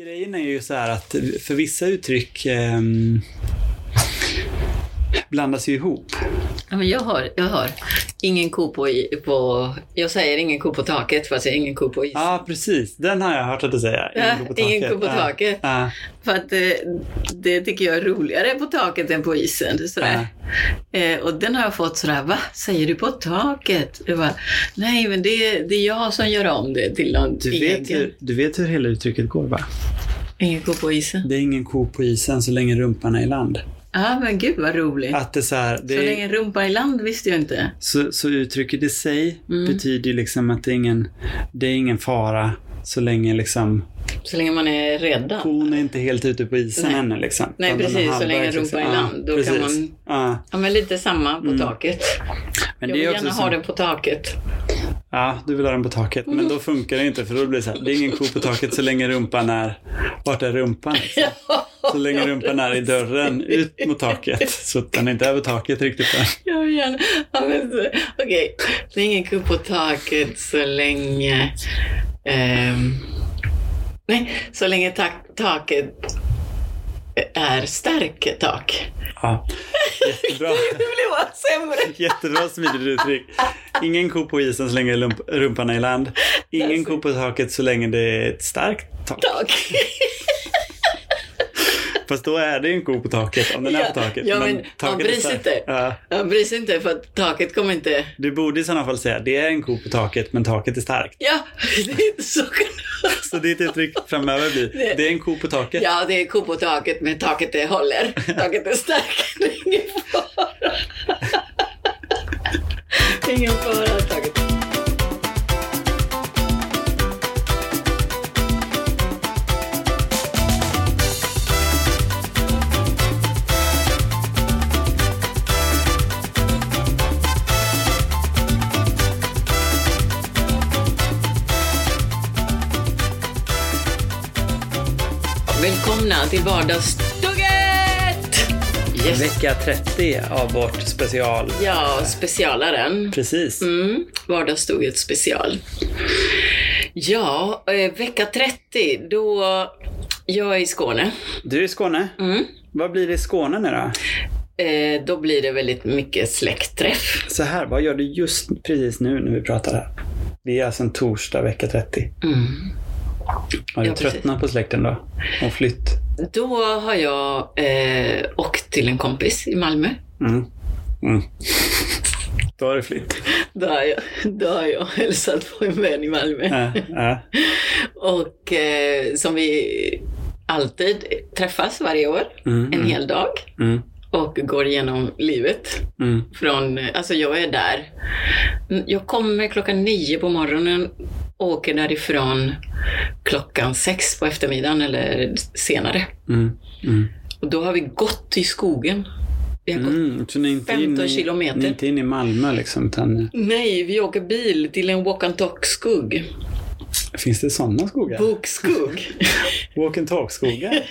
Grejen är ju så här att för vissa uttryck eh, blandas ju ihop. Ja, men jag har, jag har ingen ko på, i- på... Jag säger ingen ko på taket fast jag har ingen ko på is. Ja, precis. Den har jag hört att du säger. Ja, ingen ko på Ja. taket. Ja. För att eh, det tycker jag är roligare på taket än på isen. Sådär. Eh, och den har jag fått sådär, va? Säger du på taket? Jag bara, Nej, men det, det är jag som gör om det till någon Du, vet egen. hur, du vet hur hela uttrycket går va? Ingen ko på isen. Det är ingen ko på isen så länge rumpan är i land. Ja, men gud vad roligt. Att det så här, det Så länge rumpa i land visste jag inte. så, så uttrycket i sig Mm. betyder liksom att det är ingen, det är ingen fara så länge liksom Så länge man är räddad. kon är inte helt ute på isen Nej. ännu liksom. Nej, precis, så länge liksom. rumpan är i land, då kan precis. man- Ja, Ja, men lite samma på taket. men Jag det vill är gärna också ha så, den på taket. Ja, du vill ha den på taket. Men då funkar det inte för då blir det så här, det är ingen ko på taket så länge rumpan är, vart är rumpan liksom? Så länge rumpan är i dörren ut mot taket. Så att den är inte över taket riktigt än. Jag vill gärna... Ja, så- Okej, det är ingen ko på taket så länge... ehm, nej, så länge tak, taket är starkt tak. Ja, jättebra. Det blir bara sämre. Jättebra smidigt uttryck. Ingen ko på isen så länge lump- rumpan är i land. Ingen ko på taket så länge det är ett starkt tak. Tak. Fast då är det ju en ko på taket om den är på taket. ja, men taket är bryr sig inte. Ja. Jag bryr sig inte för att taket kommer inte... Du borde i sådana fall säga det är en ko på taket men taket är starkt. Ja, det är inte så. Så ditt uttryck framöver blir Det- det är en ko på taket. Ja, det är ko på taket men taket är håller. Taket är starkt. Det är ingen fara. Det är ingen fara. Taket. Välkomna till Vardagsstugget! Yes. Vecka 30 av vårt special. Ja, specialaren. Precis. Mm, Vardagsstugget special. Ja, eh, vecka 30, då... Jag är i Skåne. Du är i Skåne. Mm. Vad blir det i Skåne nu då? Eh, då blir det väldigt mycket släktträff. Så här, vad gör du just precis nu när vi pratar här? Det är alltså en torsdag vecka 30. Mm. Har du Ja, tröttnat på släkten då? Och flytt? Då har jag eh, åkt till en kompis i Malmö. Mm. Mm. Då har du flytt. Då har jag, då har jag hälsat på en vän i Malmö. Ja, ja. Och eh, som vi alltid träffas varje år, Mm, en mm, hel dag. mm, Och går igenom livet. mm. Från, alltså jag är där. Jag kommer klockan nio på morgonen åker därifrån klockan sex på eftermiddagen eller senare. Mm. Mm. Och då har vi gått i skogen. Vi har gått, Mm. Så ni är inte 15 inne i, kilometer. Ni är inte inne i Malmö liksom, utan Nej, vi åker bil till en walk and talk-skog. Finns det sådana skogar? Bokskog. Walk and talk-skogar?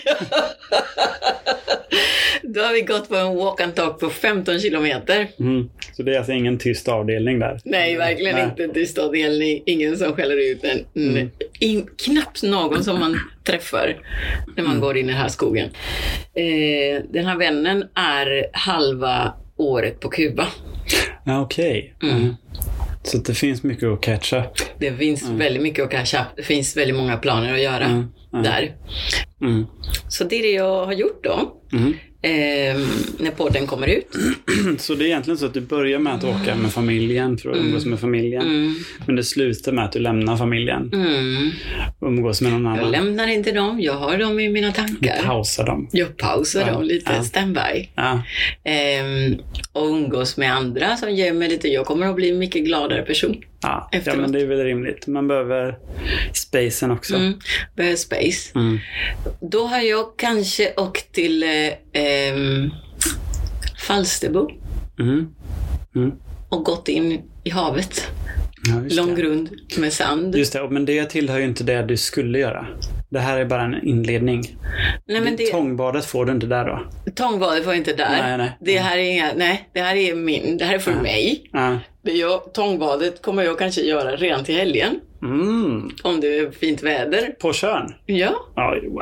då har vi gått på en walk and talk på 15 kilometer. Mm. Så det är alltså ingen tyst avdelning där? Nej, verkligen Nej. inte tyst avdelning. Ingen som skäller ut en. Mm. In, knappt någon som man träffar när man går in i den här skogen. Eh, den här vännen är halva året på Kuba. Ja, okej. Mm. Mm. Så det finns mycket att catch up. Det finns väldigt mycket att catch up. Det finns väldigt många planer att göra Mm, mm. där. Mm. Så det är det jag har gjort då. Mm. Eh, när podden kommer ut. Så det är egentligen så att du börjar med att åka med familjen för att umgås med familjen. Mm. Men det slutar med att du lämnar familjen Mm. och umgås med någon Jag annan. lämnar inte dem. Jag har dem i mina Du tankar. pausar dem. Jag pausar Ja, dem lite. ja. Standby. Ja. Ehm, och umgås med andra som ger mig lite. Jag kommer att bli en mycket gladare person. Ja. ja, men det är väl rimligt. Man behöver spacen också. Mm. Behöver space. Mm. Då har jag kanske åkt till eh, ehm, Falsterbo Mm. Mm. och gått in i havet. Ja, Lång grund med sand. Just det, men det tillhör ju inte det du skulle göra. Det här är bara en inledning. Nej, men det, Tångbadet får du inte där då. tångbadet var inte där. Nej, nej. Det här är nej, det här är min, det här är för mig. Jag, tångbadet kommer jag kanske göra redan till helgen. Mm. Om det är fint väder. På Tjörn? Ja. Oj, wow.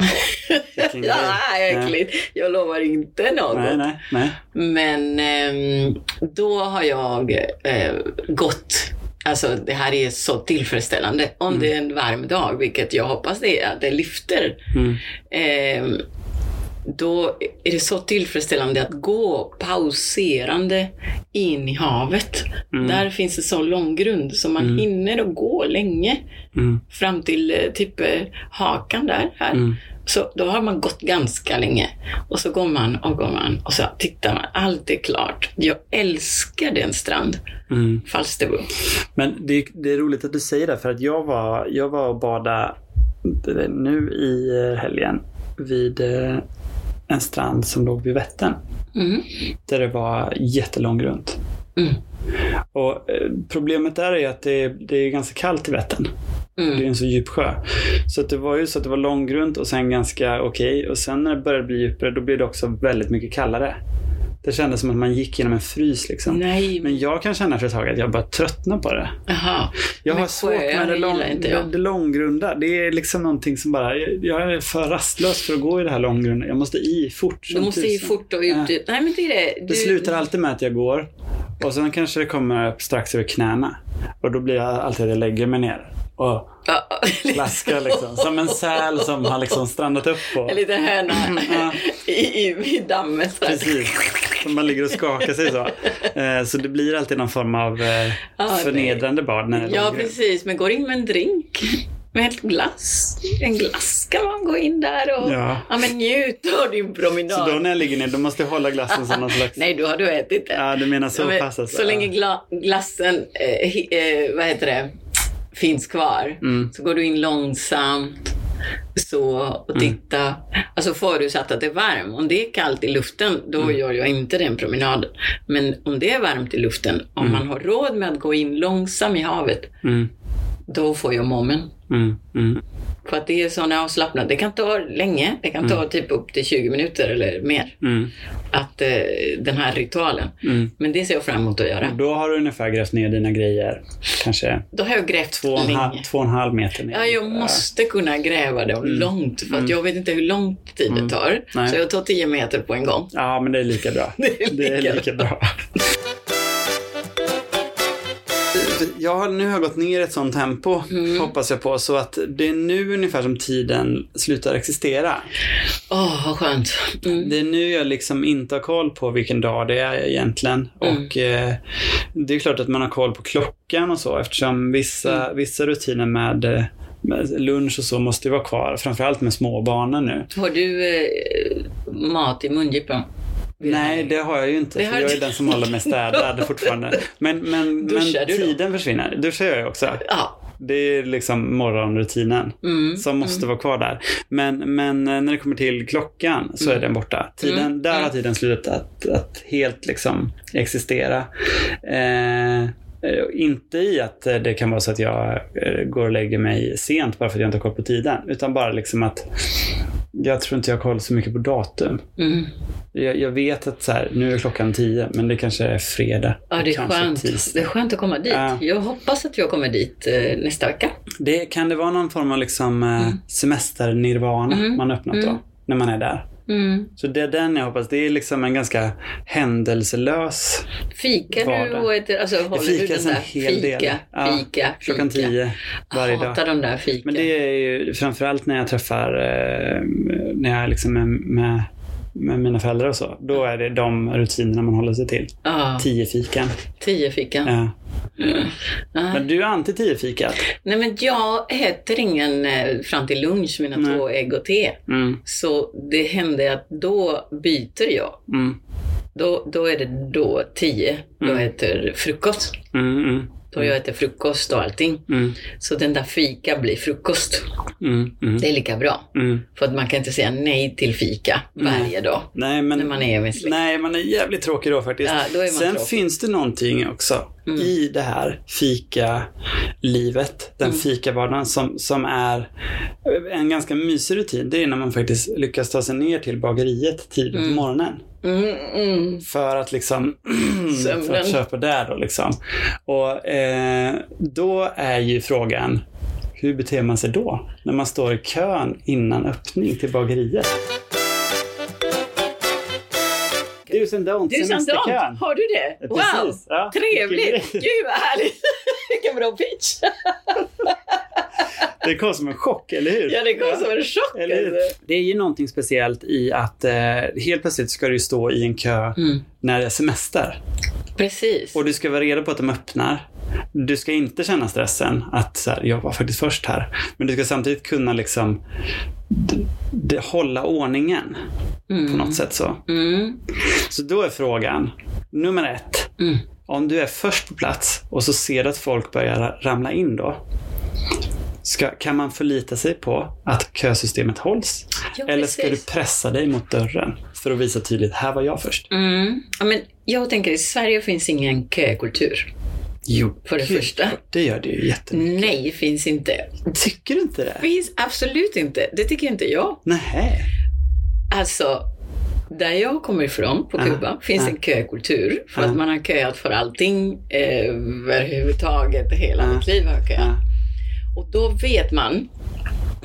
Ja, äckligt. Jag lovar inte något. Nej, nej, nej. Men ehm, då har jag eh, gått Alltså det här är så tillfredsställande. Om det är en varm dag, vilket jag hoppas det är, att det lyfter. Mm. Ehm, då är det så tillfredsställande att gå pauserande in i havet. Mm. Där finns det så lång grund så man hinner att gå länge. Mm. Fram till eh, typ eh, hakan där. Här. Mm. Så då har man gått ganska länge. Och så går man och går man och så tittar man. Allt är klart. Jag älskar den strand. Mm. Falsterbo. Men det, det är roligt att du säger det för att jag var, jag var och badade nu i eh, helgen vid eh, en strand som låg vid Vättern. Mm. Där det var jättelång runt. Mm. Och eh, problemet där är att det, det är ganska kallt i Vättern. Det är Mm. en så djup sjö. Så det var ju så att det var långgrunt och sen ganska okej. Och sen när det började bli djupare då blev det också väldigt mycket kallare. Det kändes som att man gick genom en frys liksom. Nej, men jag kan känna efter ett tag att jag bara tröttnar på det. jaha. Jag Men har svårt sjöar med det, lång, det, det långgrunda. Det är liksom någonting som bara, jag, är för rastlös för att gå i det här långgrunda. Jag måste i fort. Du måste ju tusan. fort och ut. Ja. Nej, men det är det. Du... Det slutar alltid med att jag går och sen kanske det kommer upp strax över knäna. Och då blir jag alltid att jag lägger mig ner och Ja, plaskar liksom. Som en säl som har liksom strandat upp på. En liten höna Ja. i, i, i dammet. Precis. Som man ligger och skakar sig så. Eh, Så det blir alltid någon form av eh, förnedrande bad när det är Ja, precis. Men går in med en drink. Med ett glass. En glass kan man gå in där och Ja. ja. men njut av din promenad. Så då när jag ligger ner, då måste jag hålla glassen som någon slags... Nej, då har du ätit det. Ja, du menar så Ja, men pass alltså. så länge gla- glassen eh, eh, vad heter det, finns kvar Mm. så går du in långsamt så och titta. Alltså förutsatt att det är varmt. Om det är kallt i luften, då Mm. gör jag inte den promenaden. Men om det är varmt i luften, om man har råd med att gå in långsamt i havet, Mm, då får jag mommen. Mm, mm. För att det är sån avslappnad. Det kan ta länge. Det kan ta typ upp till 20 minuter eller mer. Mm, Att eh, den här ritualen. mm. Men det ser jag fram emot att göra. Och då har du ungefär grävt ner dina grejer. Kanske Då har jag grävt två och en, halv, två och en halv meter ner. Ja, jag måste kunna gräva dem långt för att jag vet inte hur lång tid det tar. Mm. Nej. Så jag tar 10 meter på en gång. Ja, men det är lika bra. Det är Det är lika lika bra. Jag nu har jag gått ner ett sånt tempo, Mm. hoppas jag på, så att det är nu ungefär som tiden slutar existera. Åh, vad skönt. Mm. Det är nu jag liksom inte har koll på vilken dag det är egentligen. Mm. Och eh, det är klart att man har koll på klockan och så eftersom vissa, Mm. vissa rutiner med, eh, med lunch och så måste ju vara kvar. Framförallt med småbarnen nu. Har du eh, mat i mungipan? Nej, det har jag ju inte. Det För jag är den som håller mig städad fortfarande. Men, men, Duschar men du då? tiden försvinner. Duschar jag ju också. Ja. Det är liksom morgonrutinen Mm. som måste vara kvar där. Men, men eh, när det kommer till klockan så är den borta. Tiden, Mm. Där har Mm. tiden slutat att, att helt liksom existera. Eh, eh, inte i att eh, det kan vara så att jag går och lägger mig sent bara för att jag inte har koll på tiden. Utan bara liksom att jag tror inte jag har koll så mycket på datum. Mm. Jag, jag vet att så här, nu är klockan tio, men det kanske är fredag. Ja, det är skönt. tisdag. Det är skönt att komma dit. Ja. Jag hoppas att jag kommer dit eh, nästa vecka. Det, kan det vara någon form av liksom, eh, semesternirvana Mm. man öppnat då? Mm. När man är där. Mm. Så det är den jag hoppas. Det är liksom en ganska händelselös Fikar du Vardag. och äter, alltså håller du fikas den en där hel fika, del. Ja, fika, klockan fika. tio varje jag dag. hatar de där fika. Men det är ju framförallt när jag träffar, eh, när jag liksom är med, med mina föräldrar och så. Då är det de rutinerna man håller sig till. Ja, Tio fikan. tio fikan. Ja. Nej. Men du är anti tio fikat. Nej, men jag äter ingen eh, fram till lunch, mina Nej. två ägg och te. Mm, Så det hände att då byter jag. mm, Då, då är det då tio. Då Mm. äter frukost. mm, mm, Då jag äter frukost och allting. mm, Så den där fika blir frukost. mm, mm, Det är lika bra. mm. För att man kan inte säga nej till fika varje dag. Nej, men, När man är med släkt. nej, man är jävligt tråkig då faktiskt. Ja, då Sen tråkig. finns det någonting också Mm. i det här fika-livet, den Mm. fikavardagen som, som är en ganska mysig rutin. Det är när man faktiskt lyckas ta sig ner till bageriet tidigt på Mm. morgonen. Mm, mm. För att liksom för att köpa där då liksom. Och eh, då är ju frågan hur beter man sig då? När man står i kön innan öppning till bageriet. Do's and don'ts, Du semesterkön. dam, har du det? Wow. Ja, trevligt! Gud vad härligt! Vilken bra pitch! Det kom som en chock, eller hur? Ja, det kom som en chock. Eller hur? Alltså. Det är ju någonting speciellt i att eh, helt plötsligt ska du stå i en kö Mm. när det är semester. Precis. Och du ska vara redo på att de öppnar. Du ska inte känna stressen att så här, jag var faktiskt först här. Men du ska samtidigt kunna liksom hålla ordningen Mm. på något sätt. Så. Mm. så då är frågan, nummer ett. Mm. Om du är först på plats och så ser du att folk börjar ramla in då. Ska, kan man förlita sig på att kösystemet hålls? Ja, Eller ska du pressa dig mot dörren för att visa tydligt, här var jag först? Mm. Ja, men jag tänker i Sverige finns ingen kökultur. Jo, För det gud, första. Det gör det ju jättemycket. Nej, finns inte. Tycker du inte det? Finns absolut inte. Det tycker inte jag. Nej. Alltså, där jag kommer ifrån, på Kuba, finns ja. en kökultur. För Ja. att man har köat för allting eh, överhuvudtaget. Hela mitt liv har jag köat. Och då vet man,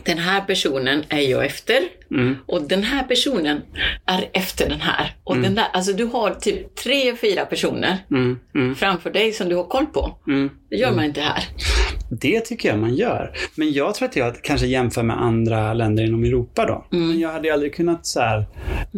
den här personen är jag efter. Mm. Och den här personen är efter den här. Och den där, alltså du har typ tre, fyra personer Mm. Mm. framför dig som du har koll på. Mm. Det gör man inte här. Det tycker jag man gör. Men jag tror att jag kanske jämför med andra länder inom Europa då. Mm. Men jag hade aldrig kunnat så här,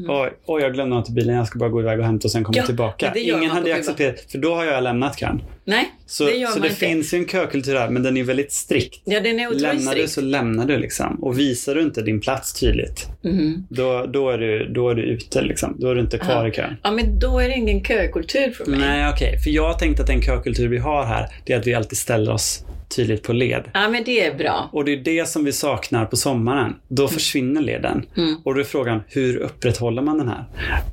oj, oj, jag glömde något i bilen, jag ska bara gå iväg och hämta och sen komma Ja, tillbaka. Ingen hade accepterat, för då har jag lämnat kön. Nej, Så det gör så man det inte. finns ju en kökultur här, men den är väldigt strikt. Ja, den är Lämnar du strikt. så lämnar du liksom. Och visar du inte din plats tydligt, Mhm. då, då, är, du, då är du ute liksom. Då är du inte kvar Ja. i kön. Ja, men då är det ingen kökultur för mig. Nej, okej. För jag tänkte att den kökultur vi har här, det är att vi alltid ställer oss tydligt på led. Ja, men det är bra. Och det är det som vi saknar på sommaren. Då försvinner leden. Mm. Och då är frågan, hur upprätthåller man den här?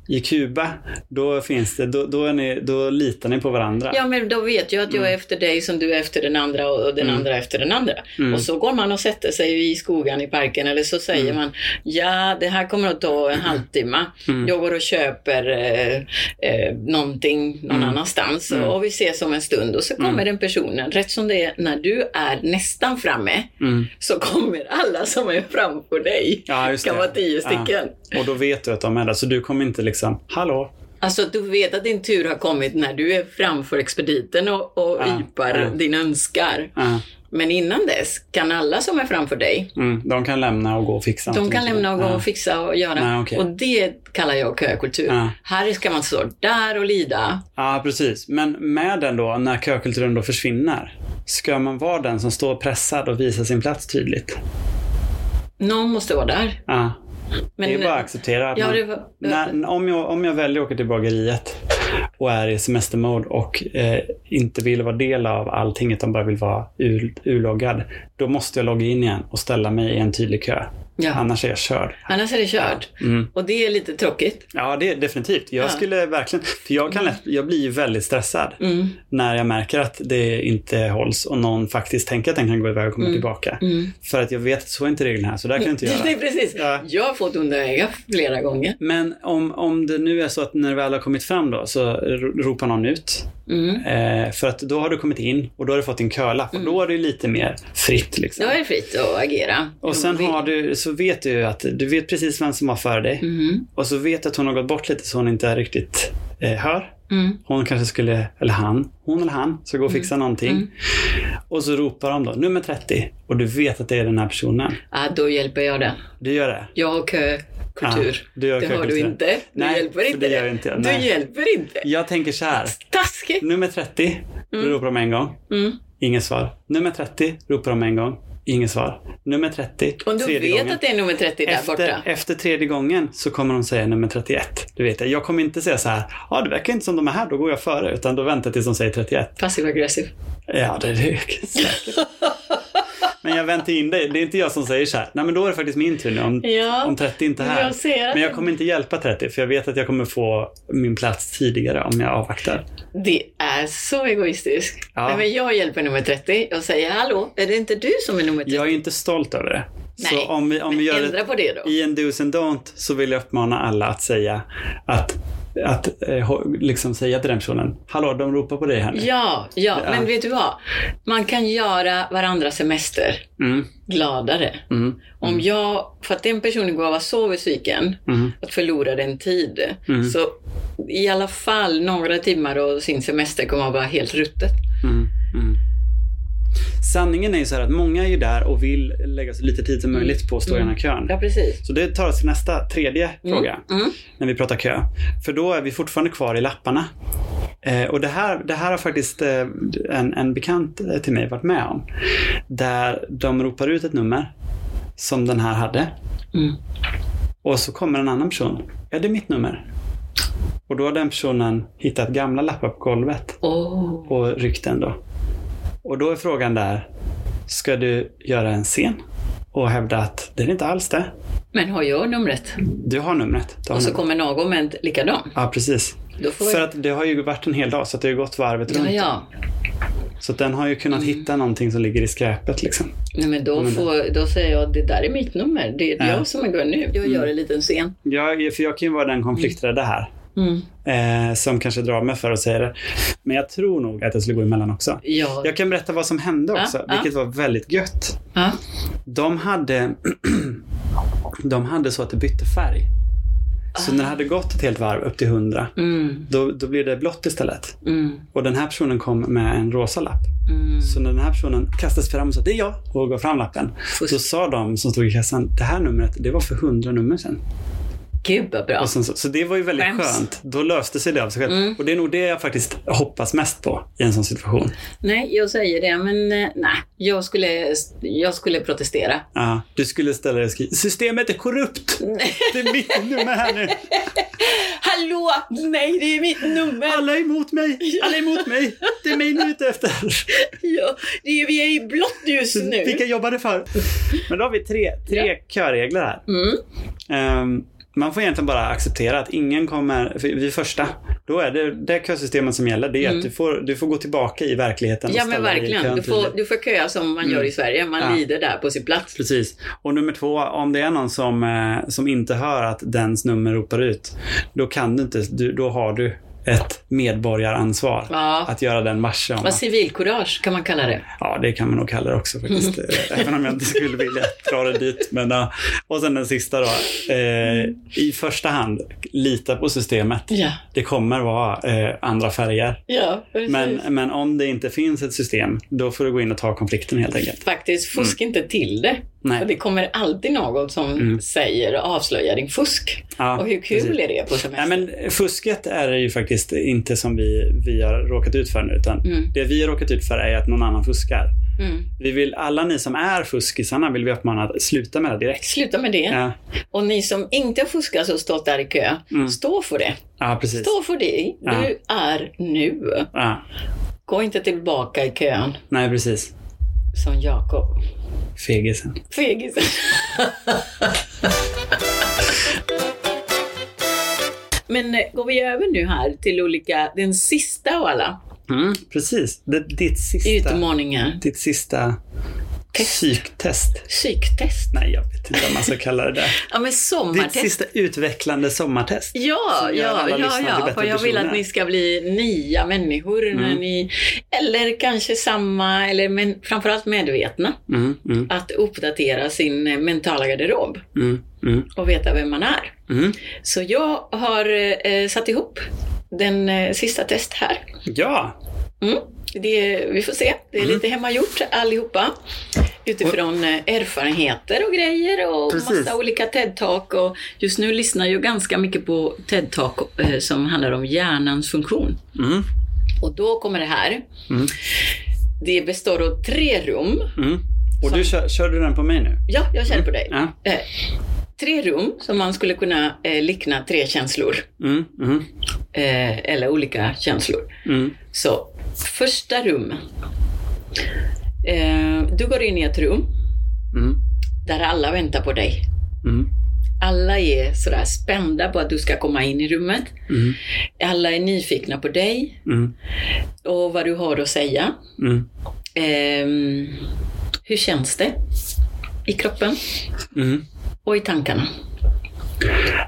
I Kuba, då, finns det, då, då, ni, då litar ni på varandra. Ja, men då vet jag att jag är efter dig som du är efter den andra och den andra efter den andra. Mm. Och så går man och sätter sig i skogen i parken eller så säger Mm. man ja, det här kommer att ta en halvtimme. Mm. Jag går och köper eh, eh, någonting någon Mm. annanstans Mm. och vi ses om en stund och så kommer Mm. den personen. Rätt som det är, när du är nästan framme Mm. så kommer alla som är framför dig. Ja, just kan det. vara tio stycken. Ja. Och då vet du att de är där, så du kommer inte liksom, hallå? Alltså du vet att din tur har kommit när du är framför expediten och, och Ja, ypar ja. din önskar. Ja. Men innan dess kan alla som är framför dig, Mm. De kan lämna och gå och fixa de kan lämna och gå och fixa och göra. Nej, okej. Och det kallar jag kökultur. Här ska man stå där och lida. Ja, precis. Men med den då, när kökulturen då försvinner, ska man vara den som står pressad och visar sin plats tydligt? Någon måste vara där. Ja. Men, det är bara att acceptera. att Ja, man- var- när, om, jag, om jag väljer att åka till bageriet och är i semestermode och eh, inte vill vara del av allting utan bara vill vara ur, urloggad, då måste jag logga in igen och ställa mig i en tydlig kö. Ja. Annars är jag körd. Annars är det kört. Mm. Och det är lite tråkigt. Ja, det är definitivt. Jag Ja. skulle verkligen... För jag, kan lätt, jag blir väldigt stressad Mm. när jag märker att det inte hålls och någon faktiskt tänker att den kan gå iväg och komma tillbaka. Mm. För att jag vet att så är inte reglerna här, så där kan jag inte göra. Nej, precis. Ja. Jag har fått onda öga flera gånger. Men om, om det nu är så att när det väl har kommit fram då så ro- ropar någon ut. Mm. Eh, för att då har du kommit in och då har du fått din kölapp och då är det lite mer fritt. Liksom. Då är det fritt att agera. Och sen har du, så vet du att du vet precis vem som var före dig. Mm. Och så vet du att hon har gått bort lite så hon inte riktigt eh, hör. Mm. Hon kanske skulle, eller han, hon eller han, ska gå och fixa någonting. Mm. Och så ropar de då, nummer 30. Och du vet att det är den här personen. Ja, då hjälper jag den. Du gör det? Jag har kökultur. Ja, du har det har du kökultur. inte. Du Nej, hjälper inte det gör jag inte. Du Nej. hjälper inte. Jag tänker så här. Taskigt. Nummer 30, då ropar de en gång. Mm. Inget svar. Nummer 30, ropar de en gång. Inget svar. Nummer 30, Om du vet gången. att det är nummer 30 där efter, borta. efter tredje gången så kommer de säga nummer 31. Du vet, jag kommer inte säga så här, ja det verkar inte som de är här, då går jag före. Utan då väntar jag tills de säger 31. Passiv aggressiv. Ja, det är det säkert. Men jag väntar in dig. Det är inte jag som säger så här. Nej, men då är det faktiskt min tur nu. Om, Ja, om 30 inte är här. jag Men jag kommer inte hjälpa 30 för jag vet att jag kommer få min plats tidigare om jag avvaktar. Det är så egoistiskt. Ja. Nej, men jag hjälper nummer 30 och säger hallå, är det inte du som är nummer 30? Jag är inte stolt över det. Så Nej, om vi, om vi gör ändra det på det då. i en do's and don't så vill jag uppmana alla att säga att att eh, liksom säga till den personen, hallå de ropar på dig här nu. Ja, ja, Ja. men vet du vad? Man kan göra varandra semester Mm, gladare. mm, Om jag, för att den personen går var så besviken mm, att förlora den tid, Mm. så i alla fall några timmar av sin semester kommer att vara helt ruttet. Mm, mm. Sanningen är ju så här att många är ju där och vill lägga så lite tid som möjligt på att stå i den här kön. Ja, precis. Så det tar oss till nästa, tredje fråga. Mm. när vi pratar kö. För då är vi fortfarande kvar i lapparna. Eh, och det här, det här har faktiskt eh, en, en bekant eh, till mig varit med om. Där de ropar ut ett nummer som den här hade. Mm. Och så kommer en annan person. Ja, det är mitt nummer. Och då har den personen hittat gamla lappar på golvet Åh. och ryckt den då. Och då är frågan där, ska du göra en scen och hävda att det är inte alls det. Men har jag numret? Du har numret. Du har Och så numret. kommer någon med en likadan. Ja, precis. Då får För jag... att det har ju varit en hel dag, så att det har ju gått varvet Ja, runt. ja. Så att den har ju kunnat Mm. hitta någonting som ligger i skräpet liksom. Nej, men då, Ja, men- får, då säger jag det där är mitt nummer. Det är Ja. jag som är nu. Jag gör en liten scen. Jag, för jag kan ju vara den konflikträdda här. Mm. Eh, som kanske drar mig för att säga det. Men jag tror nog att jag skulle gå emellan också. Ja. Jag kan berätta vad som hände Ja, också, ja. vilket var väldigt gött. Ja. De hade, de hade så att det bytte färg. Så när det hade gått ett helt varv upp till 100, Mm. då, då blev det blått istället. Mm. Och den här personen kom med en rosa lapp. Mm. Så när den här personen kastade sig fram och sa det är jag och gav fram lappen. Fusk. Då sa de som stod i kassan, det här numret, det var för 100 nummer sedan. Gud vad bra. Så, så det var ju väldigt Skäms. skönt. Då löste sig det av sig själv. Mm. Och det är nog det jag faktiskt hoppas mest på i en sån situation. Nej, jag säger det, men eh, nej. Jag skulle, jag skulle protestera. Ja, du skulle ställa dig och skriva, systemet är korrupt! Det är mitt nummer här nu! Hallå! Nej, det är mitt nummer! Alla är emot mig! Alla är emot mig! Det är mig ni är ute efter! Ja, det är, vi är i blått just nu. Vilka jobbar det för? Men då har vi tre, tre Ja. köregler här. Mm. Ehm, man får egentligen bara acceptera att ingen kommer, för vid första, då är det det kösystemet som gäller. Det är att du får, du får gå tillbaka i verkligheten och Mm. Ja, men verkligen. Du får, du får köa som man gör i Sverige. Man Ja. lider där på sin plats. Precis. Och nummer två, om det är någon som, eh, som inte hör att dens nummer ropar ut, då kan du inte, du, då har du ett medborgaransvar Ja. att göra den om. Vad civilkurage kan man kalla det. Ja, det kan man nog kalla det också faktiskt. Eh, Även om jag inte skulle vilja dra det dit. Men. Och sen den sista då. Eh, I första hand, lita på systemet. Ja, Det kommer vara eh, andra färger. ja. Men, men om det inte finns ett system, då får du gå in och ta konflikten helt enkelt. Faktiskt, fusk inte till det. Nej. För det kommer alltid någon som Mm. säger och avslöjar din fusk. Ja, och hur kul precis. är det på semester? Nej, men fusket är det ju faktiskt inte som vi, vi har råkat ut för nu. Utan Mm. Det vi har råkat ut för är att någon annan fuskar. Mm. Vi vill, alla ni som är fuskisarna vill vi uppmana att sluta med det direkt. Sluta med det. Ja, Och ni som inte har fuskat och stått där i kö, Mm. stå för det. ja precis. Stå för det du är nu. Gå inte tillbaka i kön nej, precis. som Jakob. Fegisen. Fegisen. Men eh, går vi över nu här till olika, den sista av alla Mm, precis. Det, ditt sista, utmaningar. ditt sista Test. psyktest. Psyktest. Nej, jag vet inte vad man ska kalla det där. Ja, men Ditt sommartest. sista utvecklande sommartest. Ja, som ja, ja, ja. För jag vill att ni ska bli nya människor när Mm. ni, eller kanske samma, eller men framförallt medvetna. Mm, mm, Att uppdatera sin eh, mentala garderob mm, mm, och veta vem man är. mm. Så jag har eh, satt ihop den eh, sista test här. Ja. Det, vi får se. Det är Mm. lite hemmagjort allihopa. Utifrån eh, erfarenheter och grejer och Precis. massa olika TED-talk. Och just nu lyssnar jag ganska mycket på TED-talk eh, som handlar om hjärnans funktion. mm, Och då kommer det här. Mm. Det består av tre rum. mm. Och du kör, kör du den på mig nu? Ja, jag känner på dig. Ja. Eh, tre rum som man skulle kunna eh, likna tre känslor. Mm, mm, Eh, eller olika känslor. mm, Så, första rum. Eh, du går in i ett rum mm, där alla väntar på dig. mm, Alla är sådär spända på att du ska komma in i rummet. mm, Alla är nyfikna på dig mm, och vad du har att säga. Ehm, hur känns det i kroppen mm, och i tankarna?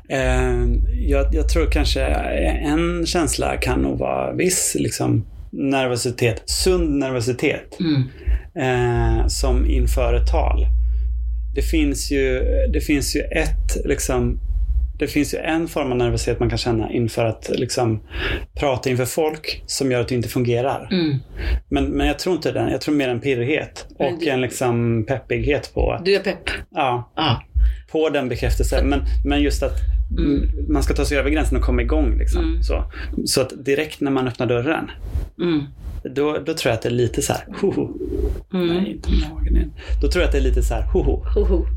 Eh, jag, jag tror kanske en känsla kan nog vara viss liksom, nervositet, sund nervositet. Mm. eh, som inför ett tal. Det finns ju, det finns ju ett, liksom, det finns ju en form av nervositet man kan känna inför att liksom, prata inför folk som gör att det inte fungerar. Mm. Men, men jag tror inte den. Jag tror mer en pirrighet och du- en liksom peppighet på, Du är pepp? ja, Ja. på den bekräftelsen. Men, men just att mm. man ska ta sig över gränsen och komma igång. Liksom. Mm. Så, så att direkt när man öppnar dörren, Mm. då, då tror jag att det är lite så här, hoho. Mm. Nej, inte magen igen. Då tror jag att det är lite så här, hoho. Hoho.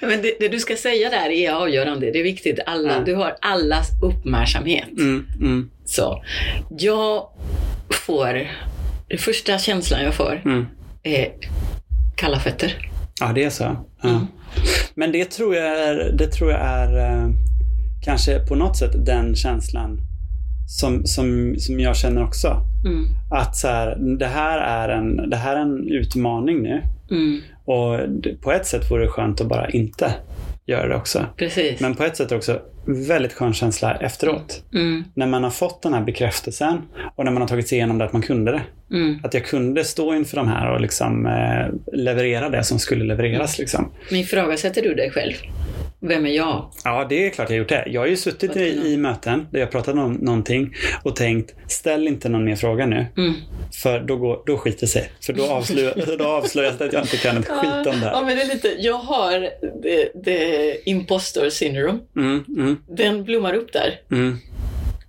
Men det, det du ska säga där är avgörande. Det är viktigt. Alla, Ja. Du har allas uppmärksamhet. Mm, mm, Så jag får, den första känslan jag får är kalla fötter. Ja, det är så. Ja. Men det tror jag är, det tror jag är eh, kanske på något sätt den känslan som, som, som jag känner också. Mm. Att så här, det, här är en, det här är en utmaning nu. Mm. Och på ett sätt vore det skönt att bara inte göra det också. Precis. Men på ett sätt också väldigt skön känsla efteråt. Mm. När man har fått den här bekräftelsen och när man har tagit sig igenom det att man kunde det. Mm. Att jag kunde stå inför de här och liksom eh, leverera det som skulle levereras. Liksom. Men ifrågasätter du dig själv? Vem är jag? Ja, det är klart jag har gjort det. Jag har ju suttit i, i möten där jag pratat om någonting och tänkt, ställ inte någon mer fråga nu. Mm. För då, går, då skiter det sig. För då, avslöjar, då avslöjas det att jag inte kan ett skit om det Ja, här. men det är lite, jag har det, det impostor syndrome. Mm, mm, Den blommar upp där. mm,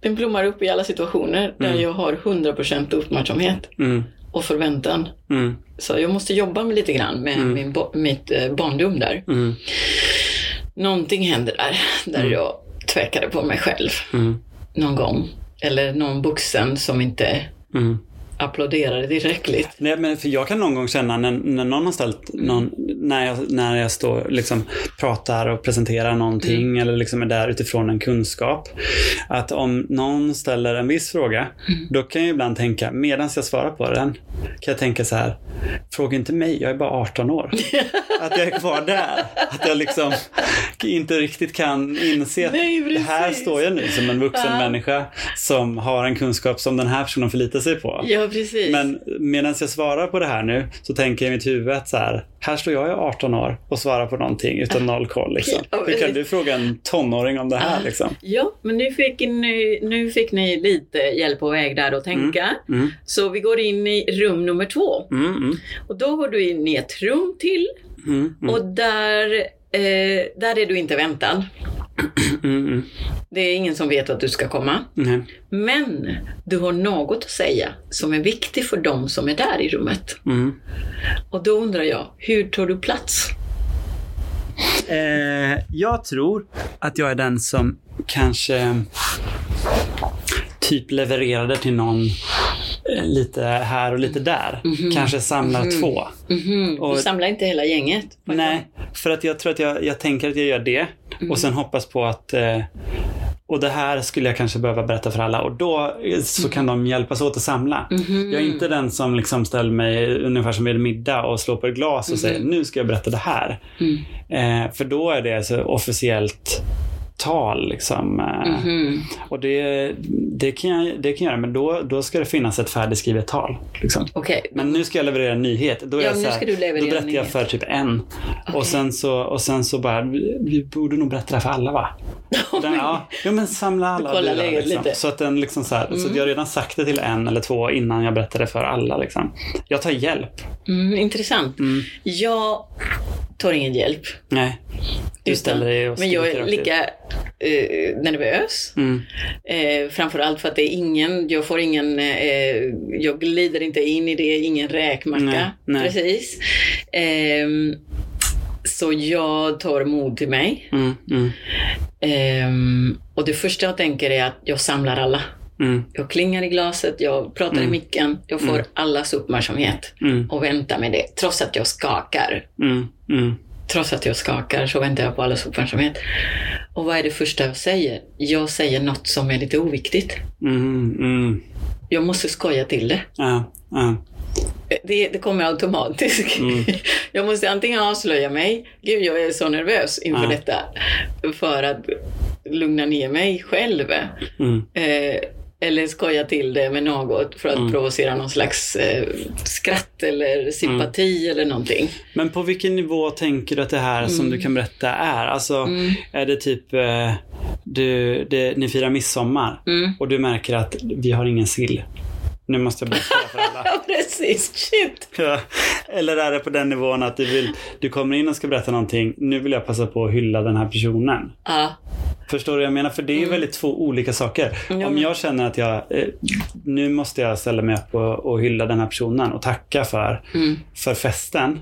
Den blommar upp i alla situationer där Mm. jag har 100% uppmärksamhet mm, och förväntan. Så jag måste jobba med lite grann med min, mitt eh, barndom där. mm, Någonting händer där, där jag tvekade på mig själv någon gång. Eller någon vuxen som inte applåderade tillräckligt. Nej, men för jag kan någon gång känna när, när någon har ställt någon, när jag, när jag står liksom pratar och presenterar någonting eller liksom är där utifrån en kunskap. Att om någon ställer en viss fråga, då kan jag ibland tänka, medan jag svarar på den, kan jag tänka så här, fråga inte mig, jag är bara 18 år. att jag är kvar där. Att jag liksom inte riktigt kan inse att Nej, här står jag nu som en vuxen Ja. människa som har en kunskap som den här personen förlitar sig på. Ja, precis. Men medan jag svarar på det här nu så tänker jag i mitt huvud så här, här står jag i 18 år och svarar på någonting utan noll koll. Liksom. Hur kan du fråga en tonåring om det här? Ah. Liksom? Ja, men nu fick, ni, nu fick ni lite hjälp på väg där att tänka. Mm, Så vi går in i rum nummer två. mm, mm, Och då går du in i ett rum till mm, mm, och där, eh, där är du inte väntad. Mm, mm. Det är ingen som vet att du ska komma. Nej. Men du har något att säga som är viktigt för dem som är där i rummet. Mm. Och då undrar jag, hur tar du plats? Eh, jag tror att jag är den som kanske typ levererade till någon eh, lite här och lite där. Kanske samlar två. Mhm, Och- Du samlar inte hela gänget? Nej, för att jag tror att jag, jag tänker att jag gör det och sen hoppas på att eh, och det här skulle jag kanske behöva berätta för alla och då eh, så kan de hjälpas åt att samla. Mhm. Jag är inte den som liksom ställer mig ungefär som vid middag och slår på ett glas och säger nu ska jag berätta det här. Mm. Eh, för då är det så officiellt tal. Liksom. Mhm. Och det, det, kan jag, det kan jag göra, men då, då ska det finnas ett färdigskrivet tal. Liksom. Okej, Men nu ska jag leverera en nyhet. Då, är Ja, jag nu så här, ska du leverera då berättar jag för typ en. Okej. Och, sen så, och sen så bara, vi, vi borde nog berätta det här för alla va? Den, ja, jo, men samla alla. Läget liksom. lite. Så att, den liksom så, här, så Mm. att jag har redan sagt det till en eller två innan jag berättade för alla. Liksom. Jag tar hjälp. mm, intressant. Mm. Jag tar ingen hjälp. Nej, du ställer dig och Men jag är lika eh, nervös. Mm. Eh, framförallt för att det är ingen, jag får ingen, eh, jag glider inte in i det, ingen räkmacka. Nej, nej. Precis. Ehm, så jag tar mod till mig. Mm, mm, Ehm, och det första jag tänker är att jag samlar alla. mm, Jag klingar i glaset, jag pratar i Mm. micken, jag får allas uppmärksamhet mm, och väntar med det. Trots att jag skakar. Mm. Trots att jag skakar så väntar jag på allas uppmärksamhet. Och vad är det första jag säger? Jag säger något som är lite oviktigt. Mm, mm. Jag måste skoja till det. Ja, ja. det, det kommer automatiskt. Mm. Jag måste antingen avslöja mig, gud jag är så nervös inför Ja. detta, för att lugna ner mig själv. Mm. Eh, eller skoja till det med något för att Mm. provocera någon slags eh, skratt eller sympati eller någonting. Men på vilken nivå tänker du att det här som du kan berätta är? Alltså, Mm. är det typ eh, du, det, ni firar midsommar Mm. och du märker att vi har ingen sill. Nu måste jag berätta för alla. Precis. Shit. Ja. Eller är det på den nivån att du, vill, du kommer in och ska berätta någonting. Nu vill jag passa på att hylla den här personen. Ja. Förstår du vad jag menar? För det är ju väldigt två olika saker. Ja, Om jag känner att jag, eh, nu måste jag ställa mig upp och, och hylla den här personen och tacka för, Mm. för festen.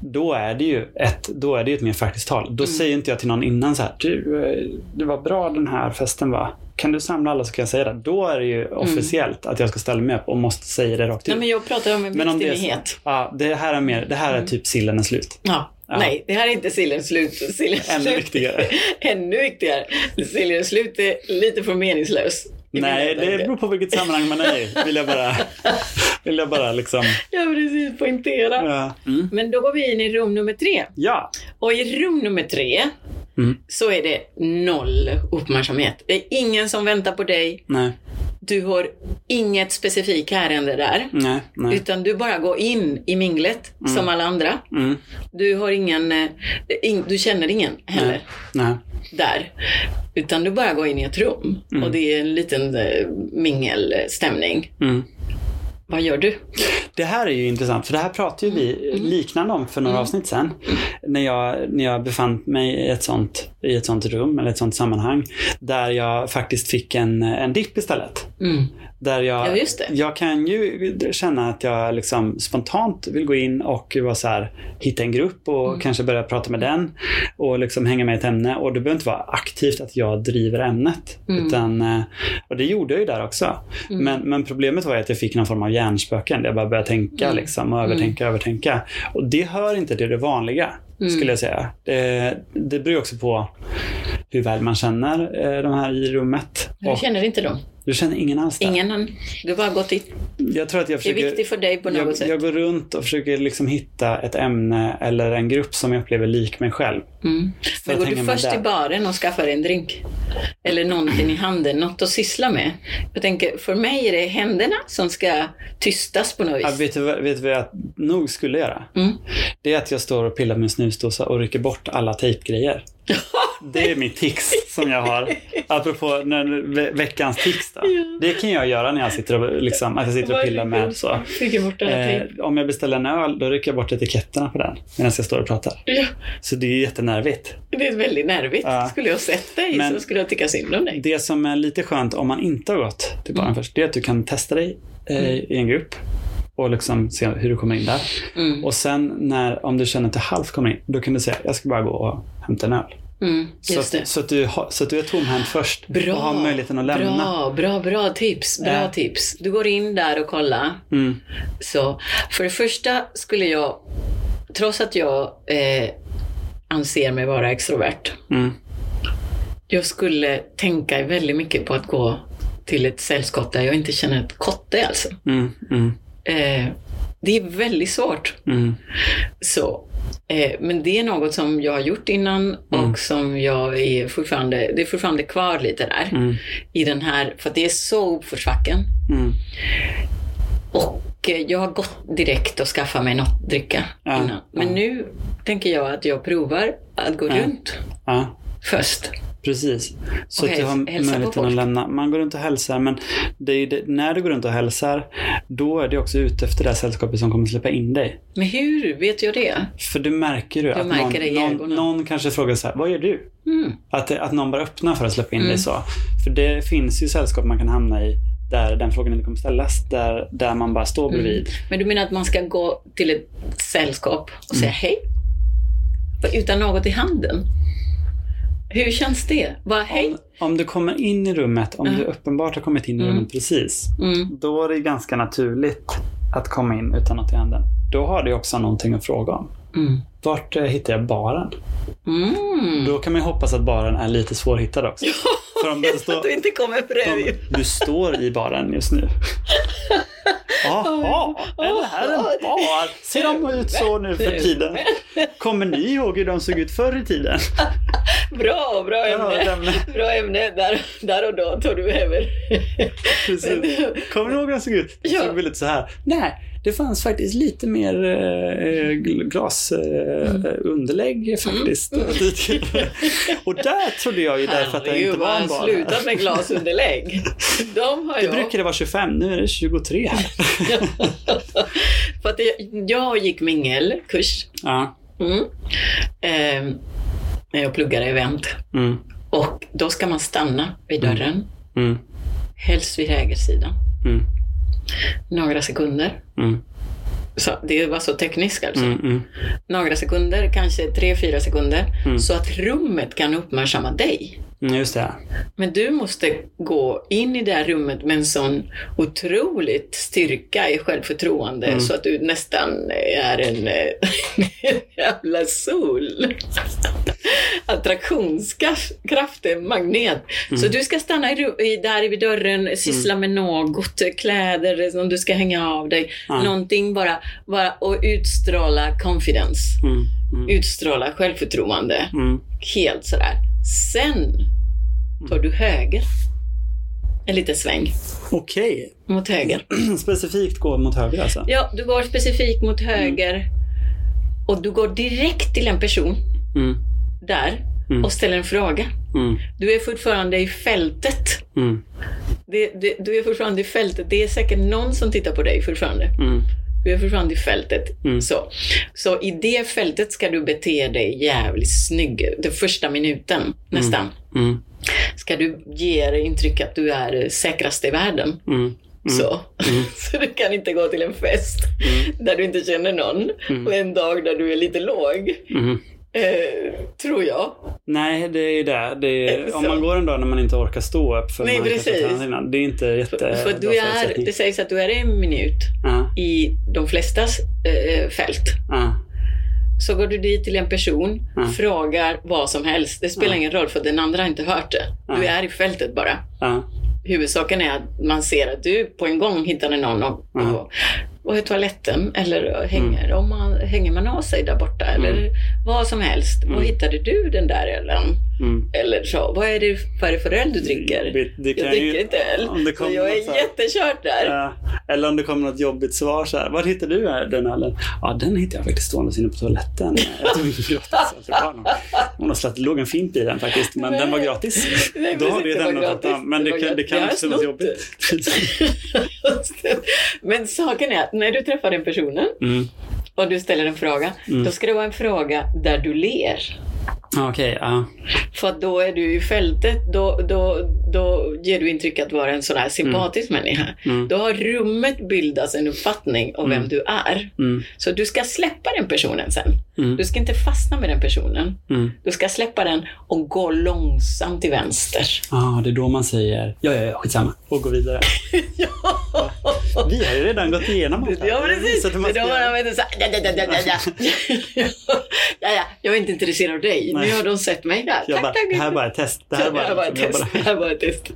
Då är det ju ett, då är det ett mer faktiskt tal. Mm. Då säger inte jag till någon innan så här, du, eh, det var bra den här festen var. Kan du samla alla så kan jag säga det. Då är det ju officiellt att jag ska ställa mig upp och måste säga det rakt ut. Nej, men jag pratar om en Men om det så, ja, det här är mer, det här är typ sillen är slut. Ja. Ja. Nej, det här är inte sillens slut. Sillens Ännu slut. viktigare. Ännu viktigare. Sillens slut är lite för meningslös. Nej, det beror på vilket sammanhang man är i. Vill jag bara, vill jag bara liksom. Ja, precis. Poängtera. Ja. Mm. Men då går vi in i rum nummer tre. ja. Och i rum nummer tre Mm. så är det noll uppmärksamhet. Det är ingen som väntar på dig. Nej, Du har inget specifikt ärende där. nej, nej. Utan du bara går in i minglet som alla andra. Mm. Du har ingen, eh, in, du känner ingen heller Nej. där. Utan du bara går in i ett rum och det är en liten eh, mingelstämning. Mm. Vad gör du? Det här är ju intressant, för det här pratade ju vi liknande om för några avsnitt sedan. När jag, när jag befann mig i ett, sånt, i ett sånt rum, eller ett sånt sammanhang, där jag faktiskt fick en, en dipp istället. Mm. Där jag, Ja, jag kan ju känna att jag liksom spontant vill gå in och vara så här, hitta en grupp och Mm. kanske börja prata med den och liksom hänga med i ett ämne. Och det behöver inte vara aktivt att jag driver ämnet. Mm. Utan, eh, och det gjorde jag ju där också. Men, men problemet var ju att jag fick någon form av hjärnspöken. Jag bara började tänka Mm. liksom, och övertänka, övertänka. Och det hör inte till det vanliga, Mm. skulle jag säga. Det, det beror också på hur väl man känner eh, de här i rummet. Och känner inte dem? Du känner ingen alls där. Ingen? Du bara gått dit? Jag tror att jag Det är försöker... viktigt för dig på något jag, sätt? jag går runt och försöker liksom hitta ett ämne eller en grupp som jag upplever lik mig själv. Mm. Men går du först där. i baren och skaffar en drink? Eller någonting i handen, något att syssla med? Jag tänker, för mig är det händerna som ska tystas på något Ja, vis. vet, du, vet du vad jag nog skulle göra? Mm. Det är att jag står och pillar med en snusdosa och rycker bort alla tejpgrejer. Det är mitt tics som jag har. Apropå när, ve veckans tics då. Det kan jag göra när jag sitter och, liksom, att jag sitter och pillar med så. Eh, om jag beställer en öl, då rycker jag bort etiketterna på den medan jag står och pratar. Ja, Så det är jättenervigt. det är väldigt nervigt. Ja. Skulle jag sett dig Men- så skulle jag tycka synd om dig. Det som är lite skönt om man inte har gått till baren först, det är att du kan testa dig eh, i en grupp och liksom se hur du kommer in där. Mm. Och sen när, om du känner att du halvt kommer in, då kan du säga jag ska bara gå och hämta en öl. Mm, Så att, så, att du så att du är tomhänt först Bra, och har möjligheten att lämna. bra, bra, bra tips. Bra Ja. tips. Du går in där och kollar. Mm. Så för det första skulle jag, trots att jag eh, anser mig vara extrovert, Mm. jag skulle tänka väldigt mycket på att gå till ett sällskap där jag inte känner ett kotte alltså. Mm. Mm. Eh, det är väldigt svårt. Mm. Så, eh, men det är något som jag har gjort innan och som jag är fortfarande, det är fortfarande kvar lite där. Mm. I den här, för att det är så uppförsbacken. Mm. Och eh, jag har gått direkt och skaffat mig något dricka Ja, innan. Men ja. nu tänker jag att jag provar att gå runt Ja, först. precis. Så att du har möjligheten att lämna. Man går runt och hälsar, men det det, när du går runt och hälsar, då är du också ute efter det här sällskapet som kommer släppa in dig. Men hur vet jag det? För du märker ju att märker det någon, någon, någon kanske frågar så här, vad gör du? Mm. Att, det, att någon bara öppnar för att släppa in dig så. För det finns ju sällskap man kan hamna i där den frågan inte kommer ställas. Där, där man bara står bredvid. Men du menar att man ska gå till ett sällskap och Mm. säga hej? Utan något i handen? Hur känns det? Bara hej? Om, om du kommer in i rummet, om du uppenbart har kommit in i rummet precis. Mm. Då är det ganska naturligt att komma in utan något i handen. Då har du också någonting att fråga om. Mm. Vart eh, hittar jag baren? Mm. Då kan man ju hoppas att baren är lite svårhittad också. För om Så står, att du inte kommer om bredvid. du står i baren just nu. Jaha, är det här en bar? Ser de ut så nu för tiden? Kommer ni ihåg hur de såg ut förr i tiden? Bra, bra ämne. Bra ämne. Där, där och då tog du över. Precis. Kommer ni ihåg hur de såg ut? De såg väl lite så här. Nej, det fanns faktiskt lite mer eh, glasunderlägg eh, underlägg faktiskt. tidigare. Och där trodde jag ju därför att det inte var en han bar. slutat med glasunderlägg. De har Det jag. brukade vara 25, nu är det 23 här. För att jag, jag gick mingelkurs. Ja. Mm. Ehm, när jag pluggade event. Mm. Och då ska man stanna vid dörren. Mm. Helst vid ägarsidan. Mm. Några sekunder. Mm. Så det var så tekniskt alltså. Mm. Mm. Några sekunder, kanske tre, fyra sekunder. Mm. Så att rummet kan uppmärksamma dig. Mm, just det. Men du måste gå in i det här rummet med en sån otroligt styrka i självförtroende Mm. så att du nästan är en, eh, en jävla sol. Attraktionskraft är magnet. Mm. Så du ska stanna i, där vid dörren, syssla med något, kläder som du ska hänga av dig. Ja. Någonting bara, bara och utstråla confidence. Mm. Mm. Utstråla självförtroende. Mm. Helt sådär. Sen tar du höger. En liten sväng Okej. mot höger. Specifikt gå mot höger alltså? Ja, du går specifikt mot höger och du går direkt till en person Mm. Där Mm. och ställer en fråga. Mm. Du är fortfarande i fältet. Mm. Det, det, du är fortfarande i fältet. Det är säkert någon som tittar på dig fortfarande. Mm. Du är fortfarande i fältet. Mm. Så. så i det fältet ska du bete dig jävligt snygg. Den första minuten nästan. Mm. Ska du ge dig intryck att du är säkrast i världen. Mm. Så. så du kan inte gå till en fest där du inte känner någon och en dag där du är lite låg. Mm. Eh, tror jag. Nej, det är ju det. det är, om man går en dag när man inte orkar stå upp för Nej, man precis. innan. Det är inte jätte... För du bra är, det sägs att du är en minut Ja, i de flestas eh, fält. ja, Så går du dit till en person, Ja. frågar vad som helst. Det spelar ingen roll för den andra har inte hört det. Du är i fältet bara. Huvudsaken är att man ser att du på en gång hittade någon och, Ja. och, och är toaletten eller hänger, om man, hänger man av sig där borta eller vad som helst. Var Mm. hittade du den där ölen? Mm. Eller så, vad är det, det för öl du dricker? Det, det jag dricker ju, inte öl. om det Så jag är något här- jättekört där. Ja, eller om det kommer något jobbigt svar så här. Var hittar du den ölen? Ja, den hittade jag faktiskt stående inne på toaletten. Jag tog gratis. Det var Hon har det låg en fimp i den faktiskt, men den var gratis. Nej, Då har det den var att om. Men det var kan, det kan också vara snott jobbigt. Men saken är att när du träffar den personen Mm. Och du ställer en fråga, Mm. då ska det vara en fråga där du ler. Okej, ja. För att då är du i fältet, då, då, då ger du intryck att vara en sån här sympatisk människa. Mm. Då har rummet bildats en uppfattning om vem Mm. du är. Mm. Så du ska släppa den personen sen. Mm. Du ska inte fastna med den personen. Mm. Du ska släppa den och gå långsamt till vänster. Ah, det är då man säger ja, ja, ja, skitsamma och gå vidare. Vi har ju redan gått igenom allt. Ja, precis. man Men ska då de inte så ja, ja, ja, ja, ja. ja, ja, jag är inte intresserad av dig. Nej. Nu har de sett mig där. Jag tack, bara, tack. det här är bara ett test. Det här är bara, det ett test. Test.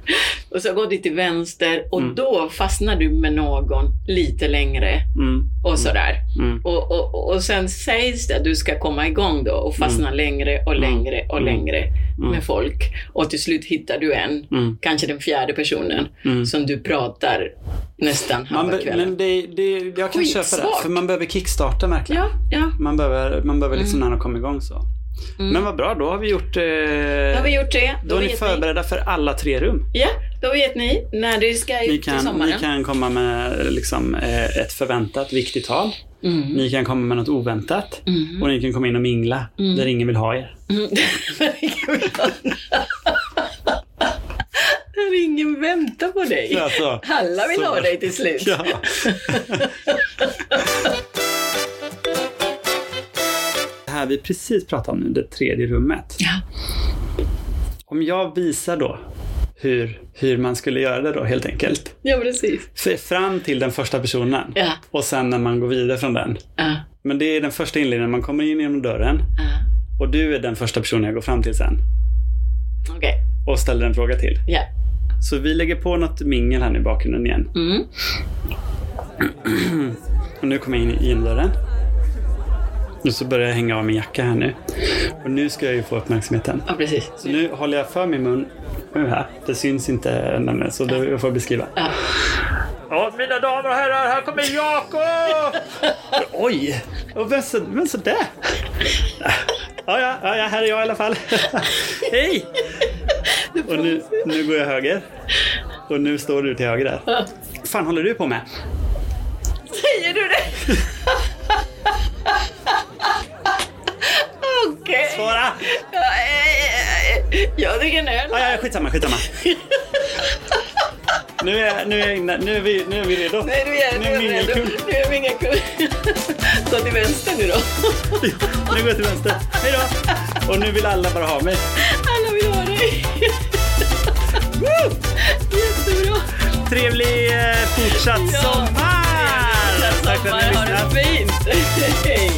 Och så går du till vänster och Mm. då fastnar du med någon lite längre Mm. och sådär. Mm. Och, och, och sen sägs det att du ska komma igång då och fastna längre och längre och Mm. längre Mm. med folk. Och till slut hittar du en, Mm. kanske den fjärde personen, Mm. som du pratar nästan halva kvällen. men det, det, jag kan köpa det. För man behöver kickstarta verkligen. Ja, ja. Man behöver, man behöver liksom när man kommer igång så. Mm. Men vad bra, då har vi gjort... Eh, Då har vi gjort det. då är ni förberedda för alla tre rum. Ni. Ja, då vet ni när det ska ut Ni kan, sommaren. ni kan komma med liksom, eh, ett förväntat viktigt tal. Mm. Ni kan komma med något oväntat. Mm. Och ni kan komma in och mingla Mm. där ingen vill ha er. Mm. När ingen väntar på dig. Alltså, Alla vill så- ha dig till slut. Ja. Här vi precis pratade om nu, det tredje rummet. Ja. Om jag visar då hur, hur man skulle göra det då helt enkelt. ja, precis. För fram till den första personen Ja, och sen när man går vidare från den. ja, Men det är den första inledningen, man kommer in genom dörren ja. och du är den första personen jag går fram till sen Okej. och ställer en fråga till. Ja. Så vi lägger på något mingel här nu i bakgrunden igen. Mm. Och nu kommer jag in i indörren. Och så börjar jag hänga av min jacka här nu. Och nu ska jag ju få uppmärksamheten. Ja, precis. Så nu håller jag för min mun nu här. Det syns inte nämligen, så då jag får beskriva. Ja. Ja, mina damer och herrar, här kommer Jakob! Oj! Och vem så, vem så där? Ja, ja, ja, ja, här är jag i alla fall. Hej! Och nu, nu går jag höger. Och nu står du till höger där. Vad fan håller du på med? Säger du det? Jag dricker en öl. Ja, ja, skitsamma, skitsamma. Nu är, nu är, jag inne, nu är, vi, nu är vi redo. Nej, nu är, Nu är mingelkung. Nu är mingelkung. Så till vänster nu då. Nu går jag till vänster. Hej då! Och nu vill alla bara ha mig. Alla vill ha dig. Jättebra. Trevlig eh, fortsatt Ja. sommar! Tack för att Sommar, ha det fint. Hej.